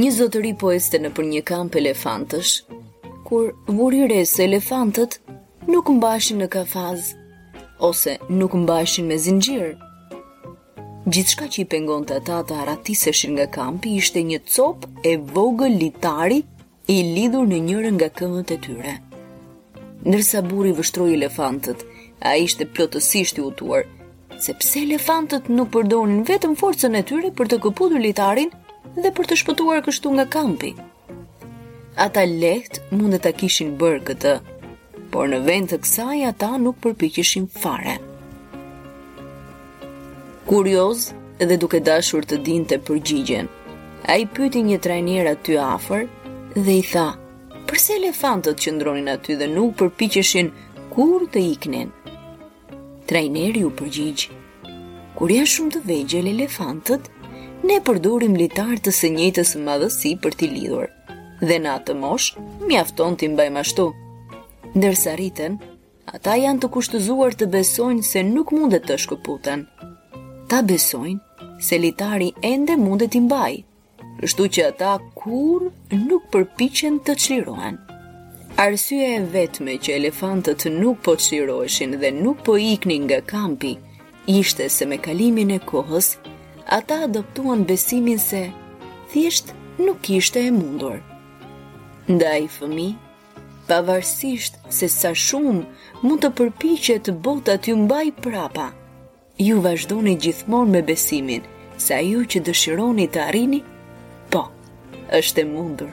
Një zotëri po ecte nëpër një kamp elefantësh, kur vuri re se elefantët nuk mbaheshin në kafaze, ose nuk mbaheshin me zinxhirë. Gjithçka që i pengonte ata të arratiseshin nga kampi ishte një copë e vogël litari i lidhur në njërën nga këmbët e tyre. Ndërsa burri vështroi elefantët, ai ishte plotësisht i hutuar, se pse elefantët nuk përdornin vetëm forcën e tyre për të këputur litarin dhe për të shpëtuar kështu nga kampi. Ata lehtë mund ta kishin bërë këtë, por në vend të kësaj ata nuk përpiqeshin fare. Kurioz dhe duke dashur të dinte përgjigjen, ai pyeti një trajner aty afër dhe i tha, përse elefantët qëndronin aty dhe nuk përpiqeshin kurrë të iknin? Trajneri u përgjigj, kur janë shumë të vegjël elefantët, ne përdorim litarë të së njëjtës madhësi për t'i lidhur, dhe në atë moshë, mjafton t'i mbajmë ashtu. Ndërsa rriten, Ata janë të kushtëzuar të besojnë se nuk mundet të shkëputen. Ata besojnë se litari ende mundet t'i mbajë, kështu që ata kurrë nuk përpiqen të çlirohen. Arsyeja e vetme që elefantët nuk po çliroheshin dhe nuk po iknin nga kampi ishte se me kalimin e kohës ata adoptuan besimin se thjesht nuk ishte e mundur. Ndaj fëmijë Pavarësisht se sa shumë mund të përpiqet bota t'ju mbajë prapa, ju vazhdoni gjithmonë me besimin se ajo që dëshironi të arrini, po, është e mundur.